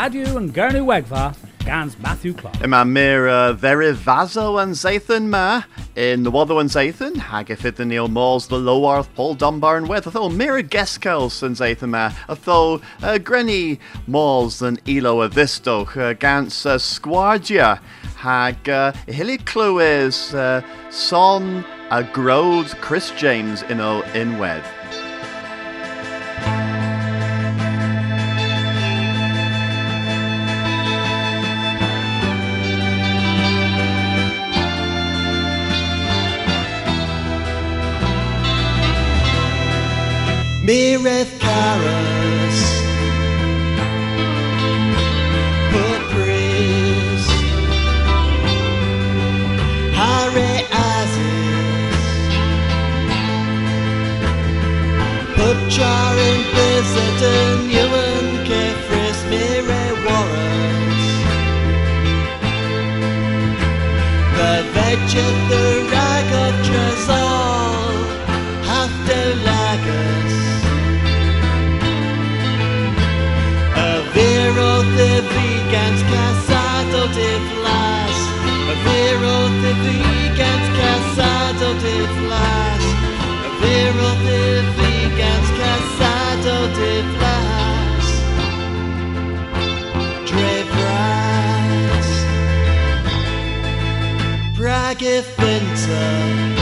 Radu and Gernu Wegva, Gans Matthew Clark. Yma mir uh, Verivazo and Zathan ma. In the Watho and Zathan, Hagifid the Neil Malls, the Lowarth, Paul Dunbar and Weth, atho Mira Geskels and Zathan ma, atho uh, Grenny Malls and Elo Avistoch, uh, Gans uh, Squardia, Hag uh, Hilly Clues, uh, Son a Grode Chris James in O in Wed. Mireth Caras Put priest Harry Aziz Put Char in Ewan Prague Finta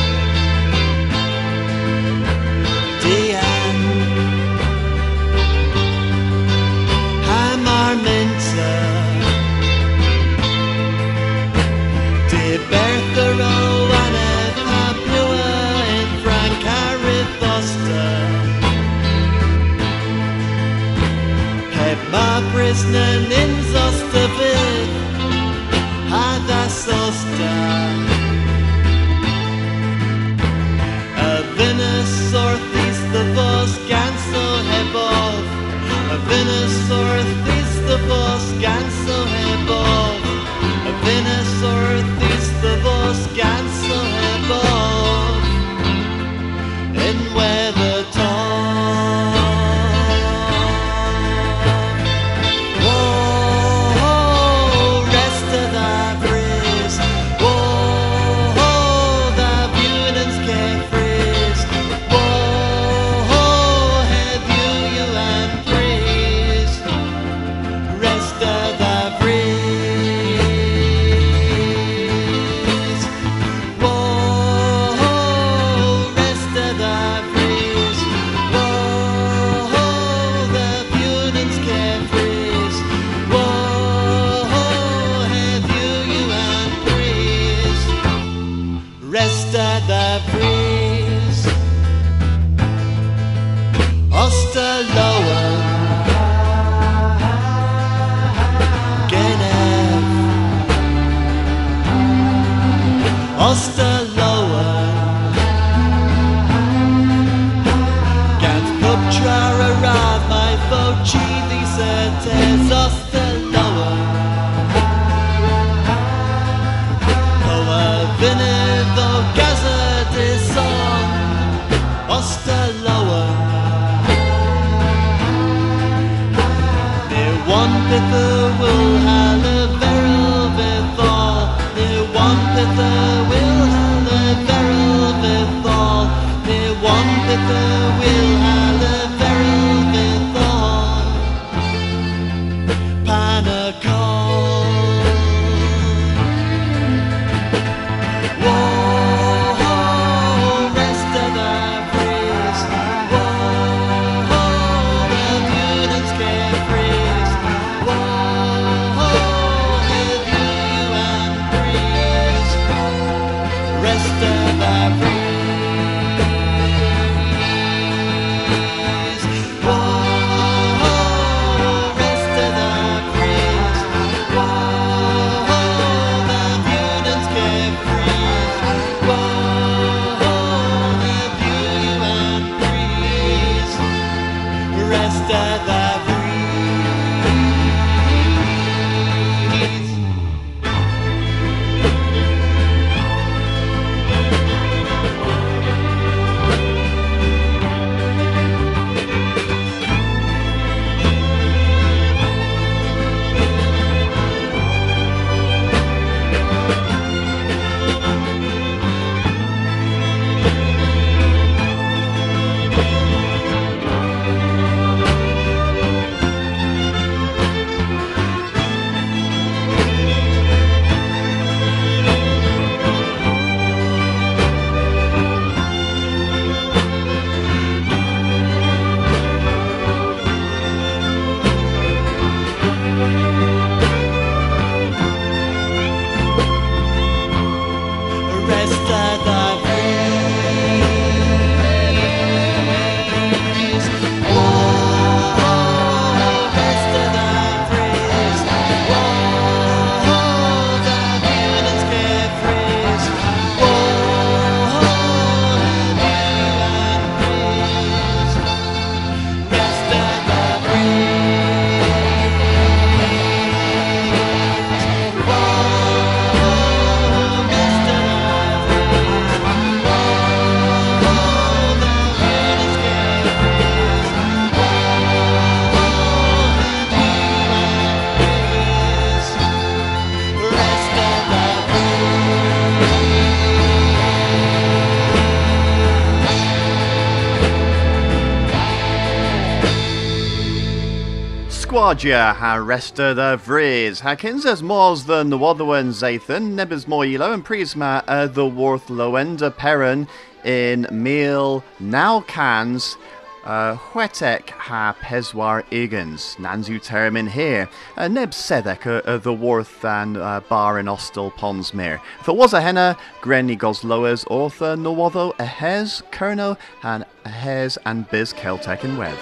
Edwardia ha resta the vries. Ha kinses mors the Nwotherwen Zathan, nebis moilo and prisma uh, the worth loenda peron in meal now cans uh, Hwetek ha peswar igans, nanzu termin here, uh, neb sedek uh, the worth than uh, bar in ostel. If it was a henna, grenny gosloas author nowotho a hes, kerno, and a hes and biz Celtic and web.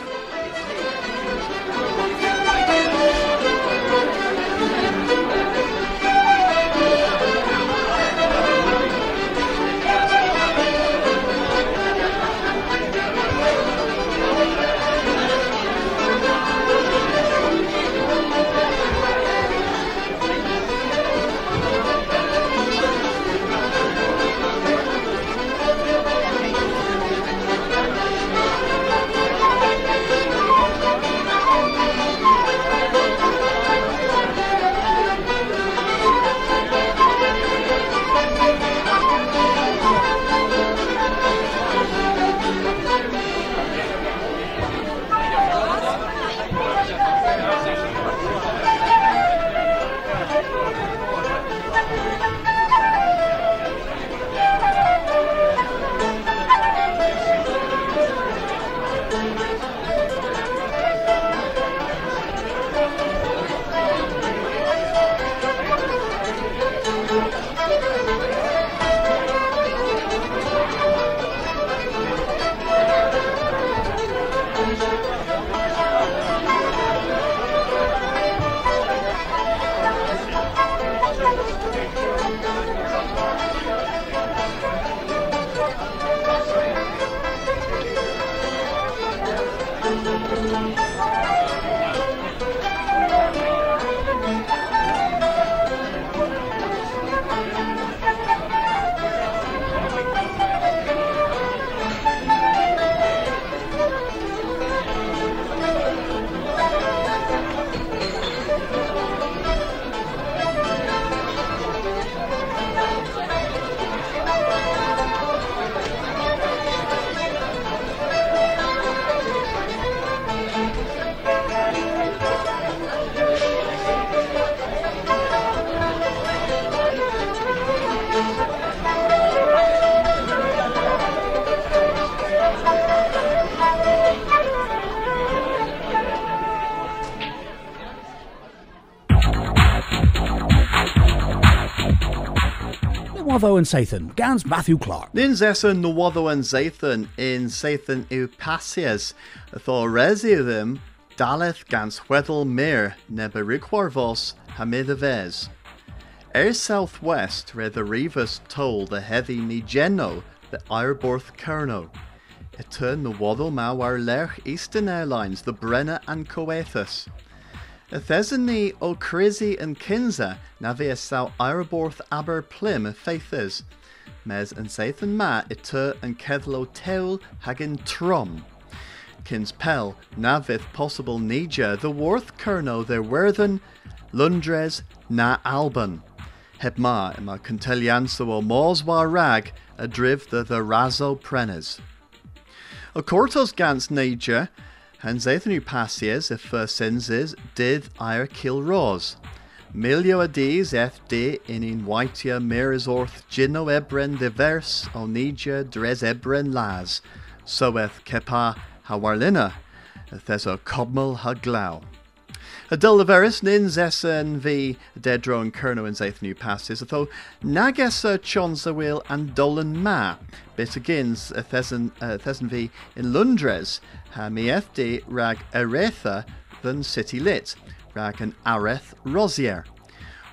And Sathan, Gans Matthew Clark. Nin zesa Nwotho and Zathan in Zathan Upasias, them Daleth gans Hwethel Mir Neberikwarvos Hamidavez. Air er southwest where the Rivas told the heavy Nigeno the Airborth Kerno. Etern Waddle Mawar Lerch Eastern Airlines, the Brenner and Coethus. Thesany o Crizzy and Kinza na vi sau Aeroborth aber plim faithers. Mes and Sathan ma itur and Kethlo teul hagin trom. Kins pel possible nija the worth kerno their worthen Lundres na Alban. Heb ma ima contelianso o mors rag a driv the the razo prenes. O cortos gans naja Han zaethon pasies y ffyr senses dydd air kilros. Milio a dis FD in in whitea mirs orth gino ebren divers o nidia dres ebren las. Soeth kepa hawarlina, thes o cobmel ha glau. Adul leveris nin zessen v dedro and kerno and zaeth new passes, atho nagessa chonsa will and dolan ma, bit agins a thesen uh, thesen v in Lundres, ha mi fd rag eretha than city lit, rag an areth rosier.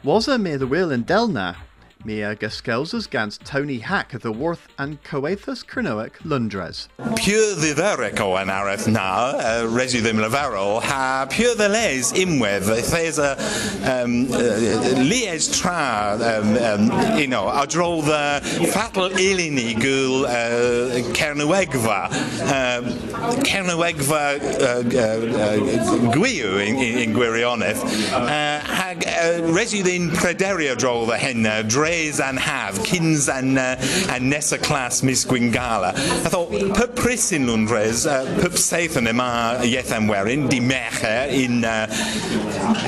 Was a me the will in Delna, Mia Gaskelsas gans Tony Hack the Worth and Coethus Cronoic Lundres. Pure the Verico an areth na, uh, resi ddim ha pure the les imwedd, there's a um, uh, lies tra, um, um, you know, a dro the fatal ilini gul Cernywegfa, uh, uh, gwiw in, uh, hag resi ddim prederio the henna, dre and have, kins and, uh, and nesa class Miss gwingala. I thought, pub pris in Lundres, uh, pub seithon yma yethem werin, di meche in uh,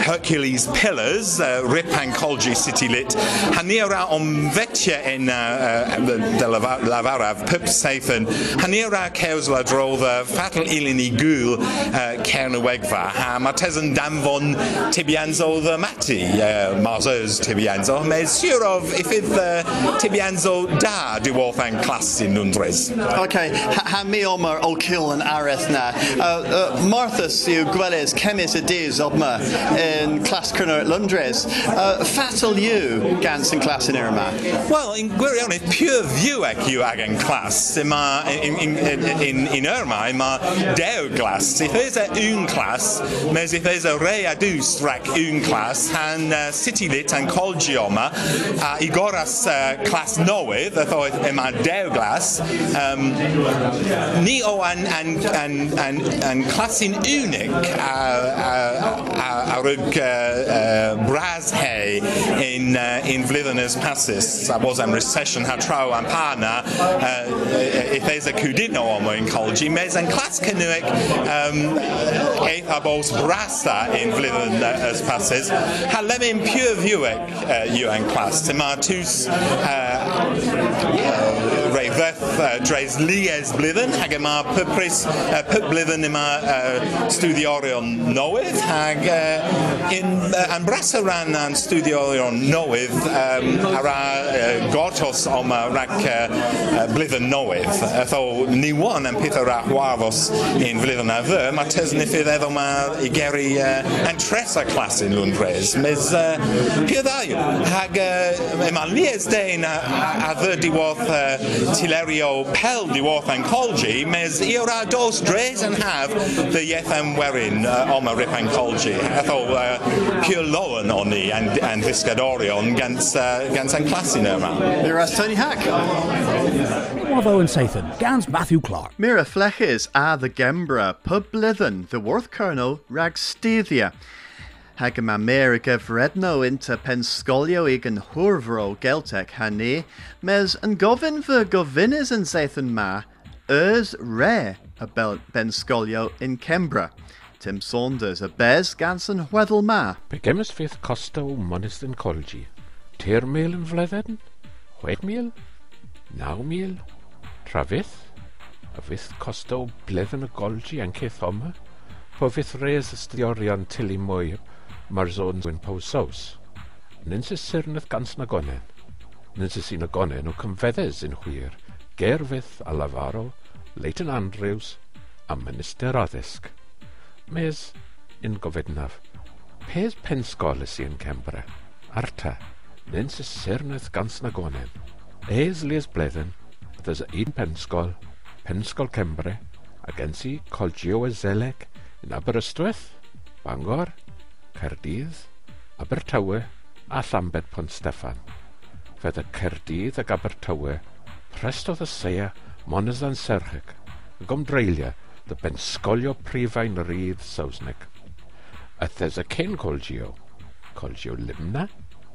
Hercules Pillars, uh, Rip and Colgi City Lit, hanira om vetja in uh, uh, de lavaraf, pub seithon, hanira kews la drova, fatal ilini gul, wegfa, ha matezyn damfon tibianzo the mati, marzers tibianzo, mes if uh, tibianzo da diwoth and class in Lundres. Okay, ha, mi omer o kill an areth na. Uh, uh, Martha siw gweles cemis y dys ob ma in class cyrnar at Lundres. Uh, fatal you gans yn class in Irma. Well, in gwirionedd, pure view ac yw ag yn clas. Yma, in, in, in, in, in Irma, yma dew glas. If there's a un clas, mes if there's a rei a dus rac un clas, han uh, city lit and colgio yma, a i goras uh, clas newydd, y ddoedd yma dew glas, um, ni o an, an, an, an, an clasin unig a, a, a, a, a, uh, uh, bras a, a, a, a, a, a, a, a, was am recession. Ha traw am pana, uh, if there's a cudino o yn colgi, mes yn clas cynnig um, eith a bos brasta in flwyddyn uh, ys pasis, ha lemyn pure viewek uh, yw yn clas. Dyma tws uh, uh, rei ddeth uh, dres lies blwyddyn, hag yma pypris, uh, pyp blwyddyn yma uh, studiorion nowydd, hag uh, in, uh, yn bras o ran yn studiorion nowydd, um, ar a uh, gortos o ma rhac uh, uh, blwyddyn nowydd. Etho ni wan yn peth o rhac wafos in flwyddyn a fy, mae tesnifydd efo ma i geri uh, yn tres a clas in Lundres. Mes uh, pydau, hag uh, mae lies dein a, a fy diwodd uh, tilerio pel diwodd yn colgi, mes i o'r dos dres yn haf the yeth yn werin uh, o ma rip yn colgi. Etho uh, pure loan o'n ni yn, yn fisgadorion gans, uh, gans yn clasin yma. Mira Tony Hack. Watho and Sathan, Gans Matthew Clark. Mira Fleches a the Gembra, pub blithen, the Worth Colonel, rag Stethia. hag yma mer y gyfredno inta pensgolio i gynhwrfro geltec hynny, mes yn gofyn fy gofynus yn seithyn ma, ys re y bensgolio in Cembra. Tim Saunders y bes gans yn hweddol ma. Pe gemis fydd costa o monest yn colgi? Teir mil yn fledden? Chwed mil? Naw mil? Trafydd? A fydd costa o bledden y golgi yn ceith oma? Po fydd res ystyorion tili mwy mae'r zon yn pow. Nyn sy'n sirnydd gans na gonen. Nyn sy'n sy'n gonen o cymfeddys yn hwyr, Gerfydd a Lafaro, Leighton Andrews a Minister Addysg. Mes, yn gofednaf, pes pensgolus i yn Cembra, Arta, nyn sy'n sirnydd gans na gonen. Ees lias bledden, ydys un pensgol, pensgol Cembra, a gen si Colgio a Zelec yn Aberystwyth, Bangor, Caerdydd, Abertawe a Llambed Pont Steffan. Fedda Caerdydd ac Abertawe prestodd y seia Monazan Serchig, y gomdreulio dy bensgolio prifain rydd Sausnig. Ythes y cyn colgio, colgio Limna,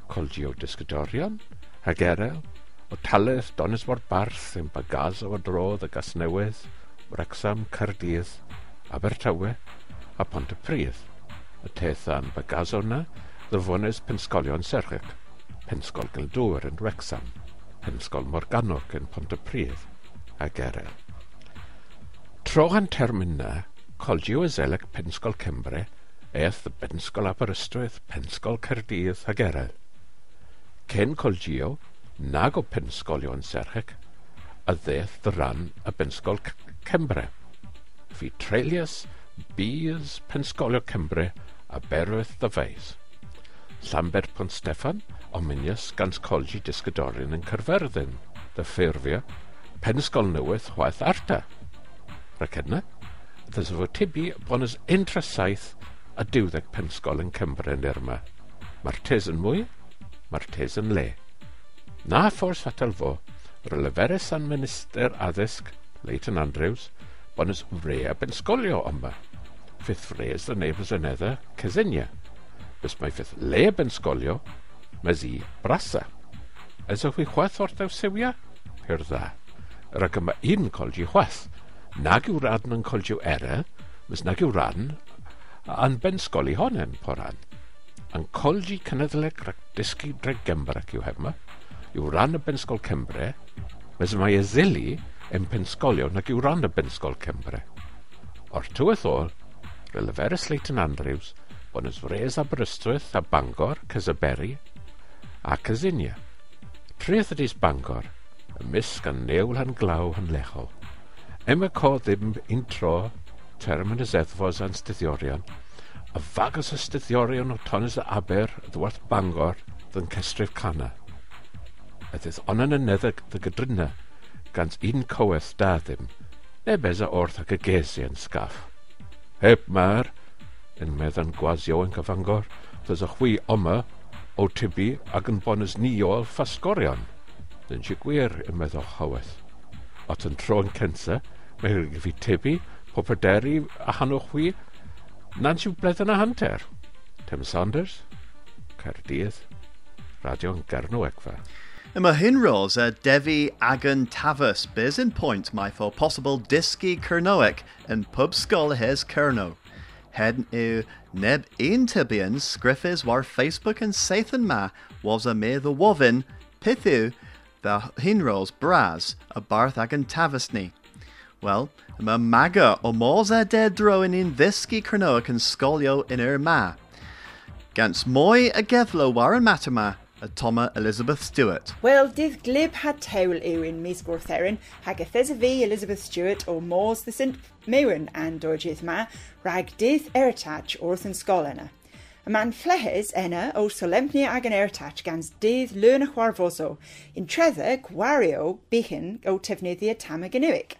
colgio Disgydorion, Hagerel, o Taleth, Donisford Barth, yn bagaz o adrodd y Gasnewydd, Wrexham, Cardydd, Abertawe a Pontypridd y teithan Bagazona, ddyfonydd pensgolion Serchec, pensgol Gildŵr yn Wrexham, pensgol Morgannwg yn Pontypridd a Gerel. Tro han termina, colgiw y Zelec Pensgol Cymru, eith y Pensgol Aberystwyth, Pensgol Cerdydd a Gerel. Cyn colgiw, nag o pensgolion serchec, a ddeth dy ran y Pensgol Cymru. Fi treulius, bydd Pensgolio Cymru a berwydd ddyfais. Llanber Pont Steffan, omunius gans Colgi Disgydorin yn Cyrferddin, Ddyffurfio, Penysgol Newydd, Chwaith Arta. Rhaid yna, ddysfo tibi bonus untra saith a diwddeg pensgol yn Cymru yn Irma. Mae'r tes yn mwy, mae'r tes yn le. Na ffors fatal fo, roedd leferus Minister Addysg, Leighton Andrews, bon ys a bensgolio yma fifth raised the neighbours another Cassinia, bys mae fydd leb yn sgolio, mae zi brasa. Ys o'ch fi chwaith o'r daw sewia? Pyr dda. Yr ag yma un colgi chwaith. Nag yw radn yn colgiw era, mys nag yw radn a'n bensgoli hon yn poran. Yn colgi cynnyddleg rhaid dysgu dreg gembrac yw hefma, yw ran y bensgol Cymru, mys mae y zili yn pensgolio nag yw ran y bensgol Cymru. O'r tywydd ôl, fel Leferys Leighton Andrews, Bonysfres Aberystwyth a Bangor, Cysaberi a Cysinia. Treth ydys Bangor, ymysg a newl han glaw hanlechol. Emma co ddim un tro term yn y zeddfos a'n styddiorion, a fagos y styddiorion o tonys y aber ddwarth Bangor ddyn cestref cana. Ydydd onan y edrych dy gydryna, gans un coweth da ddim, neu besa orth ac y gesi yn sgaff. Heb mar, yn meddan gwasio yn cyfangor, a chwi oma o tibi ac yn bonus ni o ffasgorion. Dyn si gwir yn meddwl haweth. At yn tro'n censa, mae fi tibi, popederi a hanwch chwi, nan siw bledden y hanter. Tim Saunders, Caerdydd, Radio'n Gernw Egfa. Yma hinros a devi agan tavus biz in point my for possible disky kernoic and pub skull hes kerno. Head u neb ein tibians scriffis war Facebook and Sathan ma was a me the wovin pithu the hinros bras a barth agan tavusni. Well, yma maga o mors a dead droin in thisky kernoic and scolio in er ma. Gans moi a gethlo war an matama Toma Elizabeth Stewart. Wel, dydd glib had tewl yw'n mis gwrtherin, hag ythes y fi Elizabeth Stewart o Mors the St Mewan and dorgydd ma, rag dydd eritach wrth yn sgol yna. Y man flehes yna o solemni ag yn eritach gans dydd lwn y chwarfoso, in tredda gwario bihin o tefnyddio tam ynywic.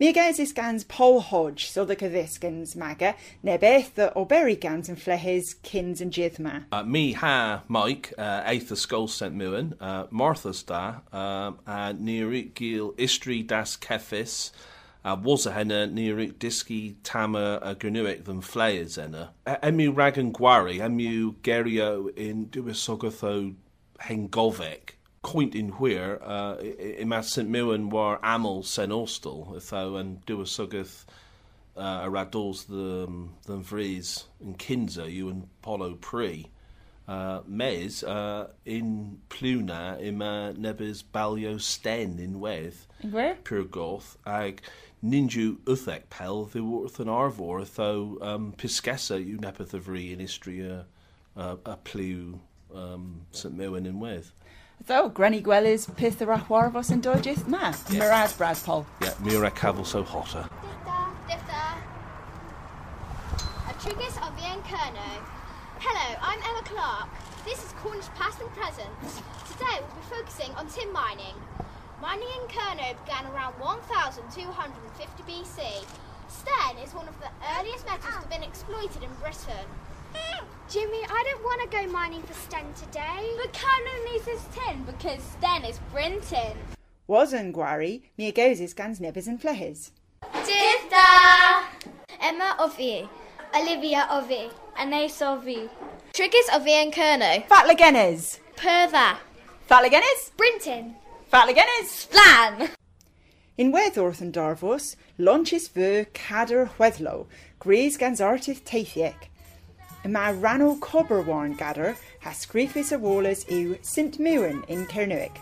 Mi gaes is gans Paul Hodge, so the caddisgans maga, ne beth the oberi gans and flehes kins and jithma. Uh, ha Mike, uh, Aether Skull St. Muin, uh, Martha's da, um, Nirik Gil Istri das Kefis, a was a henna Nirik Diski Tama a Granuic than Flayers enna. Emu Ragan Gwari, Emu Gerio in Duisogotho Hengovek. Coint in where uh, i St Mewan war amel sen ostel tho an du sugath uh, a radols the the vries in kinza you and polo pre uh, mes uh, in pluna ima nebes balio sten in weth Where? pure goth ag ninju uthek pel the worth an arvor tho um, piscessa you nepeth of re in istria uh, a plu um, St Mewan in weth. Tho, Granny Gwellis, pith the rachwarvos and dorgyth ma. Miraz Brad Yeah, Mira Cavill so hotter. Difta. Trigus of Ian Kerno. Hello, I'm Emma Clark. This is Cornish Past and Present. Today we'll be focusing on tin mining. Mining in Kerno began around 1250 BC. Sten is one of the earliest metals to have been exploited in Britain. Jimmy, I don't want to go mining for Sten today. But Kerno needs his tin because Sten is printing. Was yn gwari, mi agoses gans nebys and flehes. Difta! Emma of E. Olivia of E. Anais of E. Trigus of Ian Kerno. Fatlagenes! Pertha. Fatlagenes! Brinton. Fatlagenes! Flan. In Weddorth and Darvos, launches ver cadder Hwethlo, gres gans artith teithiec. Y mae rannol Coberwarn gadder ha sgrifis y wolas yw Mewen in Cernuic.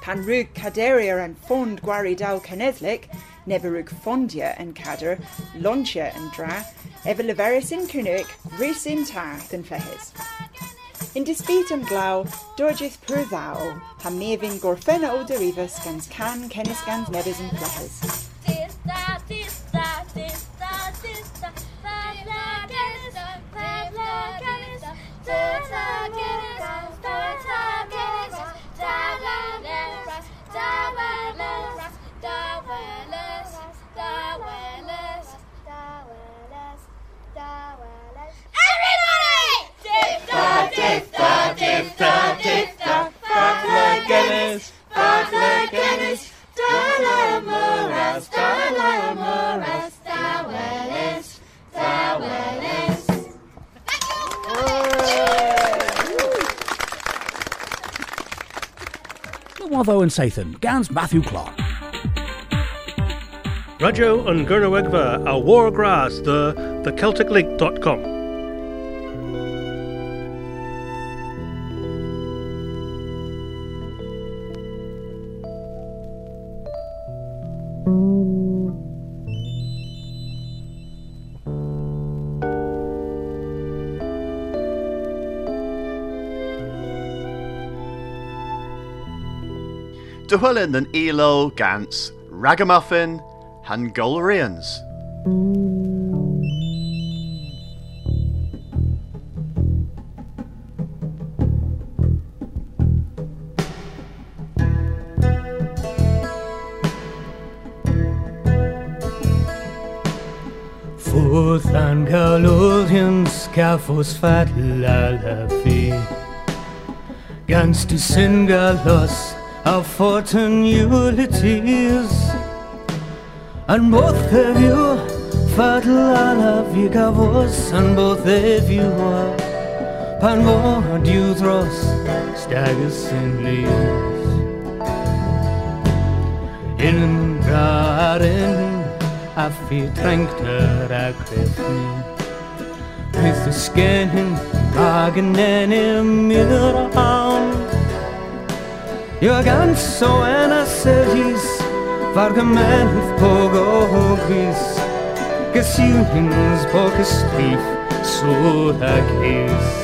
Pan caderier and fond gwari dal cenedlic, rwg fondia and cadder, launchia and dra, efe leferus in Cernuic, gris in tarth and flehes. In dispute am glaw, dorgith per ddao, ha mefin gorffenna o derifus gans can cenis gans nebys and flehes. Fatlagenes, fatlagenes, fatlagenes, daweles, daweles, daweles, daweles, daweles, daweles. Everybody! Difta, difta, difta, difta. Fatlagenes, fatlagenes, dalamuras, Watho and Sathan, Gans Matthew Clark. Radio and Gurnawegva a Wargrass the the CelticLink.com. Duhulin and Elo Gans, Ragamuffin, Hungarians. Futh an galúhin scafos fat lalafi Gans to sin galos of fortune utilities And both of you fat lalafi gavos And both of you are Pan mod you thros stagus in leaves. In garen a fi trängter a kryfni With the skin agen en i myrran Jag ganska ena sedis Vargumen hufpog och gris Gesilhins bokestif Surakis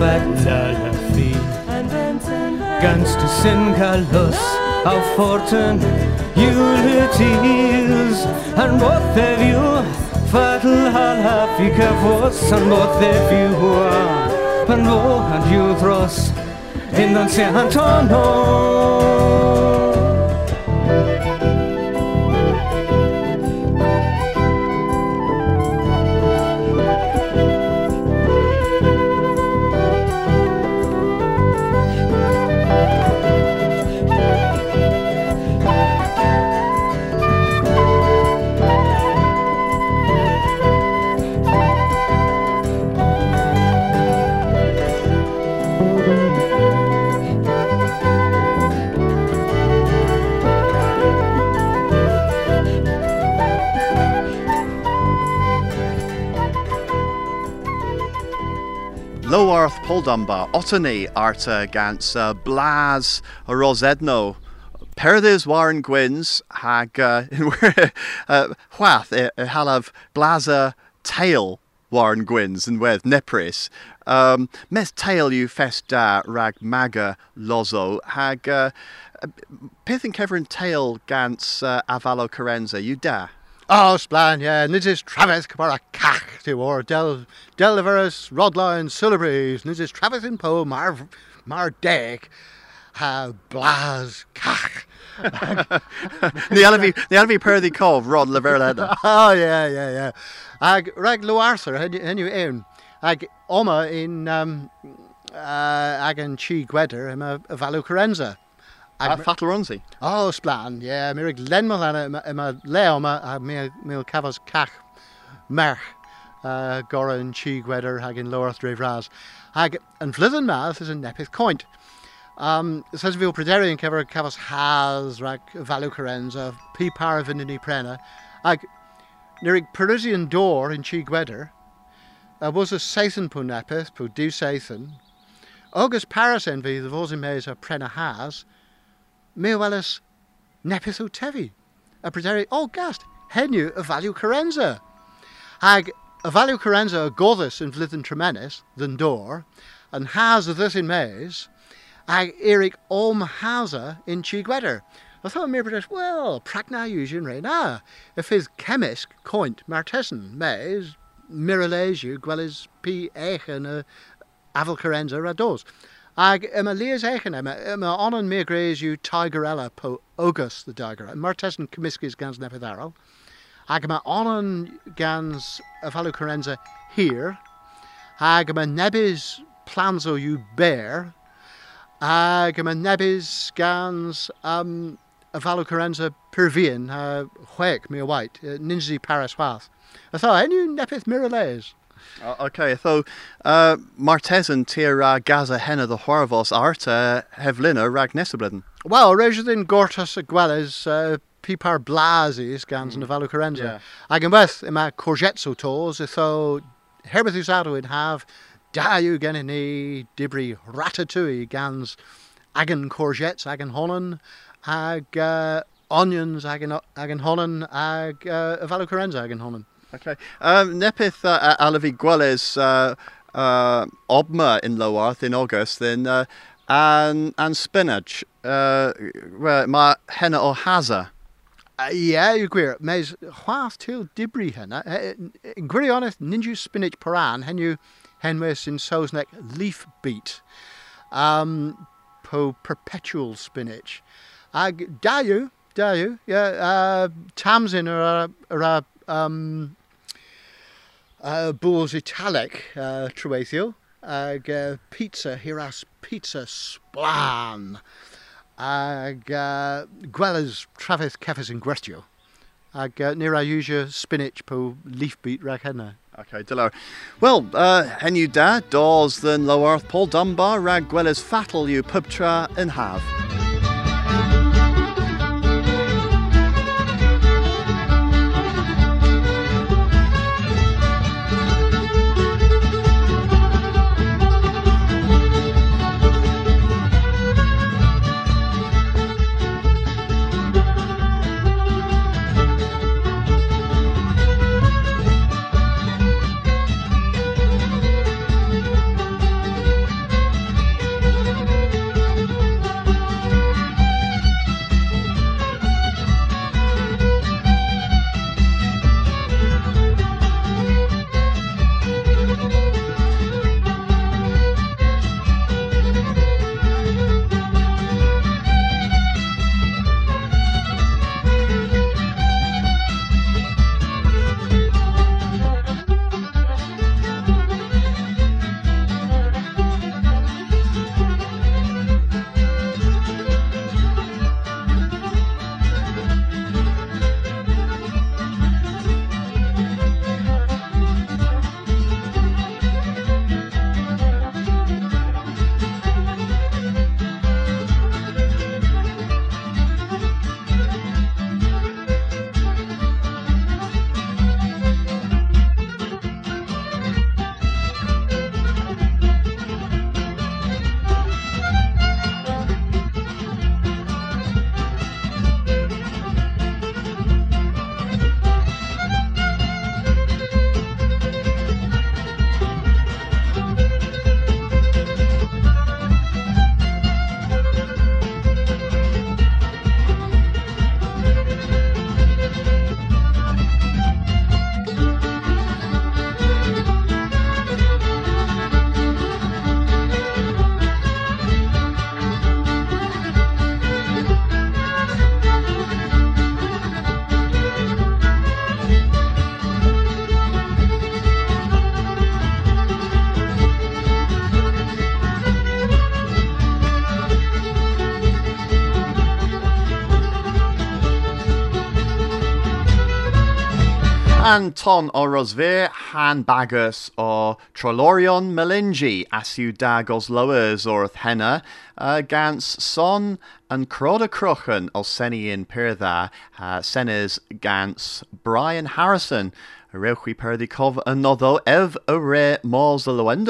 scafos fat lalafi Gans to sin galos of fortune utilities And both of you? Fatal halafi cafos And both of you? Are Pan and you thros in Don Antonio Puldumba, Ottany Arta Gans, uh, Blas Rosedno, Perdes Warren Gwyn's hag uh, uh, Hwath uh, halav Blaza Tail Warren Gwyn's and with Nepris. Um, mes tail you fest da rag maga lozo hag uh, pith and Kevin tail gans uh, avalo carenza you da. Oh, splan, yeah. Nid is Travis Cabara Cach to or Del Deliverus Rodline Sulabries. Nid is Travis in Po Mar Mar Deg. Ha Blas Cach. The Alavi the Alavi per the cove Rod Leverleda. Oh, yeah, yeah, yeah. Ag Rag Loarser, hen you in. Ag Oma in um, uh, Ag and Chi Gweder, I'm a, a Valu Carenza. Uh, Fatal Runzi. Oh, splan, yeah. Mirig lenmal an yma leo yma a mi mi cafos cach merch uh, Goran Chi Gweder hag in Lowerth Drevraz. Hag and Flithen Math is a nepith coint. Um, says vil prederi and kever cavas has rag valu carenza p para vinini prena. Hag nerig Parisian door in Chi Gweder. Uh, was a Sathan pu nepith pu du Sathan. August Paris envy the imes a prena has. Me welis nepith. A prederi oh gast henu a valu carenza. Hag a valu carenza a in Flithen Tremenis, than door, and has a this in Mays, ag Eric Om in Chigweder. I thought mir British, well, pragna usian reina. If his chemist coint Martessen, Mays, Miraleju, Gwellis P. Echen, a Aval Carenza Rados. Ag yma lias echen yma, yma onan mi greis yw tigerella po August the diger. Martessen cymysgys gans nepiddarol. Ag yma onan gans y falw carenza here. Ag yma nebys planzo yw bear. Ag yma nebys gans um, y falw carenza perfian, uh, chweg mi o white, uh, ninji paris wath. Enw nepith mirales. Uh, okay, so uh, Martesan tir uh, Gaza henna the Horvos art uh, hevlina rag nesableden. Wel, reis ydyn gortas gwelys uh, pipar blasis gans mm. na falu carenza. Yeah. Ag yn beth, yma courgetso tos, ytho herbeth yw sadwyd haf da yw gen i ni dibri ratatouille gans ag yn courgettes ag yn honan ag uh, onions ag yn, ag yn honan ag uh, falu carenza honan. Okay. Um, nepith uh, alavi gwelles uh, uh, obma in Lowarth in August then uh, and and spinach uh, well, ma henna or haza. Uh, yeah, you're gwir. Mes chwath til dibri henna. Yn gwirionedd, ninju spinach paran, hen yw henwys in Saesneg leaf beet. Um, po perpetual spinach. Ag da yw, da yw, yeah, uh, tamsin or a, um, uh, italic uh. Ag uh, pizza, hiras pizza splan. Ag uh, gwelys trafydd ceffys yn. Ag uh, a usia spinach po leaf beet rag henna. Okay, Dilo. Well, uh, henw da, dos than Lowarth Paul Dunbar rag gwelys fatal you pubtra and have. Anton o Rosvir han bagus o Trolorion Melingi asiw dag os lowers orth henna uh, gans son and croda crochen o seni in uh, senes gans Brian Harrison. Rewch perdi cof anotho ev a re mors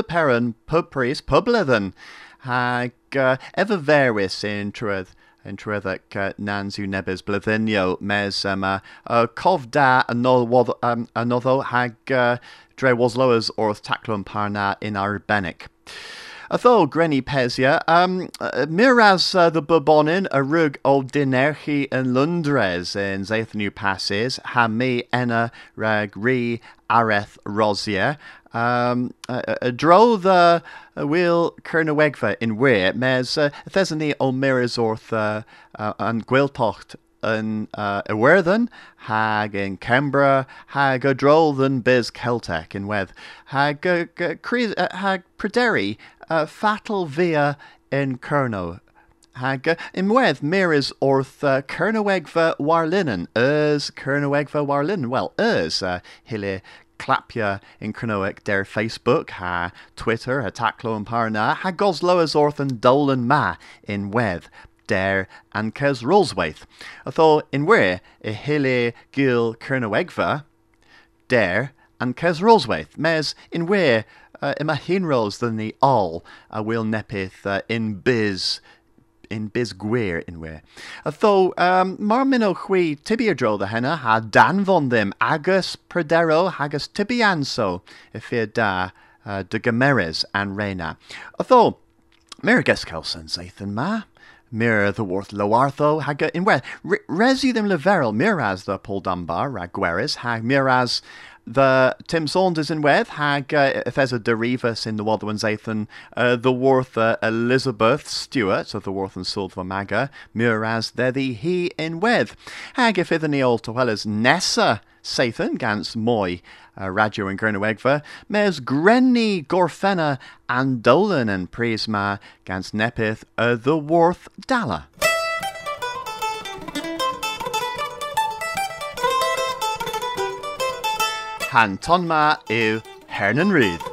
peron pub priest pub leathen hag uh, ever veris in truth trwyddach uh, nans yw nebys blyddenio mes um, uh, uh, cof da anotho, um, anotho hag uh, dre lowers orth taclon parna in arbenic. Atho Grenny Pesia, um, miras uh, the a rug o dinerchi yn Lundres in Zaeth New Passes, ha mi enna rag ri areth rosia, um, uh, uh, dro the uh, wheel in where mes uh, thesany o miras orth uh, uh, an gwiltocht yn uh, Iwerddon, hag in Canberra, hag a drol than biz Celtic in wedd, hag, hag Pryderu, uh, fatal via in Kerno. Hag imwedd miris orth uh, Cernawegfa warlinen, ers Cernawegfa warlinen. Well, ers uh, hile clapia in Cronoic der Facebook, ha Twitter, ha taclo and parna, ha goslo as orth and dolan ma in wedd der and kes Roswaith. Atho in where e hile gil Cernawegfa, der and kes Roswaith, mes in where uh, ima hinros than the all a will nepith uh, in biz in biz gwir in where. Tho um, mar minno chwi tibiadro the henna ha danfon them agus perdero hagus tibianso if da uh, de gameres and reina. Tho Merigus Kelson Zathan ma. Mir the worth loartho haga in where resi them leverel miraz the Paul Dunbar ragueris hag miraz the Tim Saunders in Weth hag uh, Feza Derivas in the Wadwan Zathan, uh, the Worth uh, Elizabeth Stewart of the Worth and Silver Maga, Muraz the he in Weth. Hag to well as Nessa Sathan gans Moy, uh, Radio and Gernawegva, mes Grenny Gorfena and Dolan and Prisma gans Nepith uh, the Worth Dalla. Han tonma yw Hernan Rydd.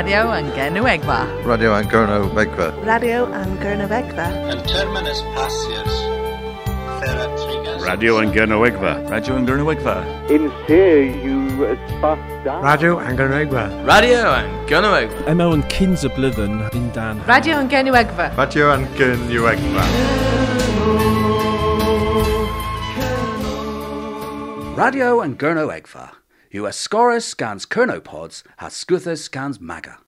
Radio yn Genwegfa. Radio Angerno Megva. Radio yn Gernywegfa. Yn terminus pasirs, Thera Trigas. Radio yn Gernywegfa. Radio yn Gernywegfa. In se you spas da. Radio yn Gernywegfa. Radio yn Gernywegfa. Emo yn cyns y blyddyn yn dan. Radio yn Genwegfa. Radio yn Gernywegfa. Radio yn Gernywegfa. Yw yscorus gans Cernopods a scuthus gans maga.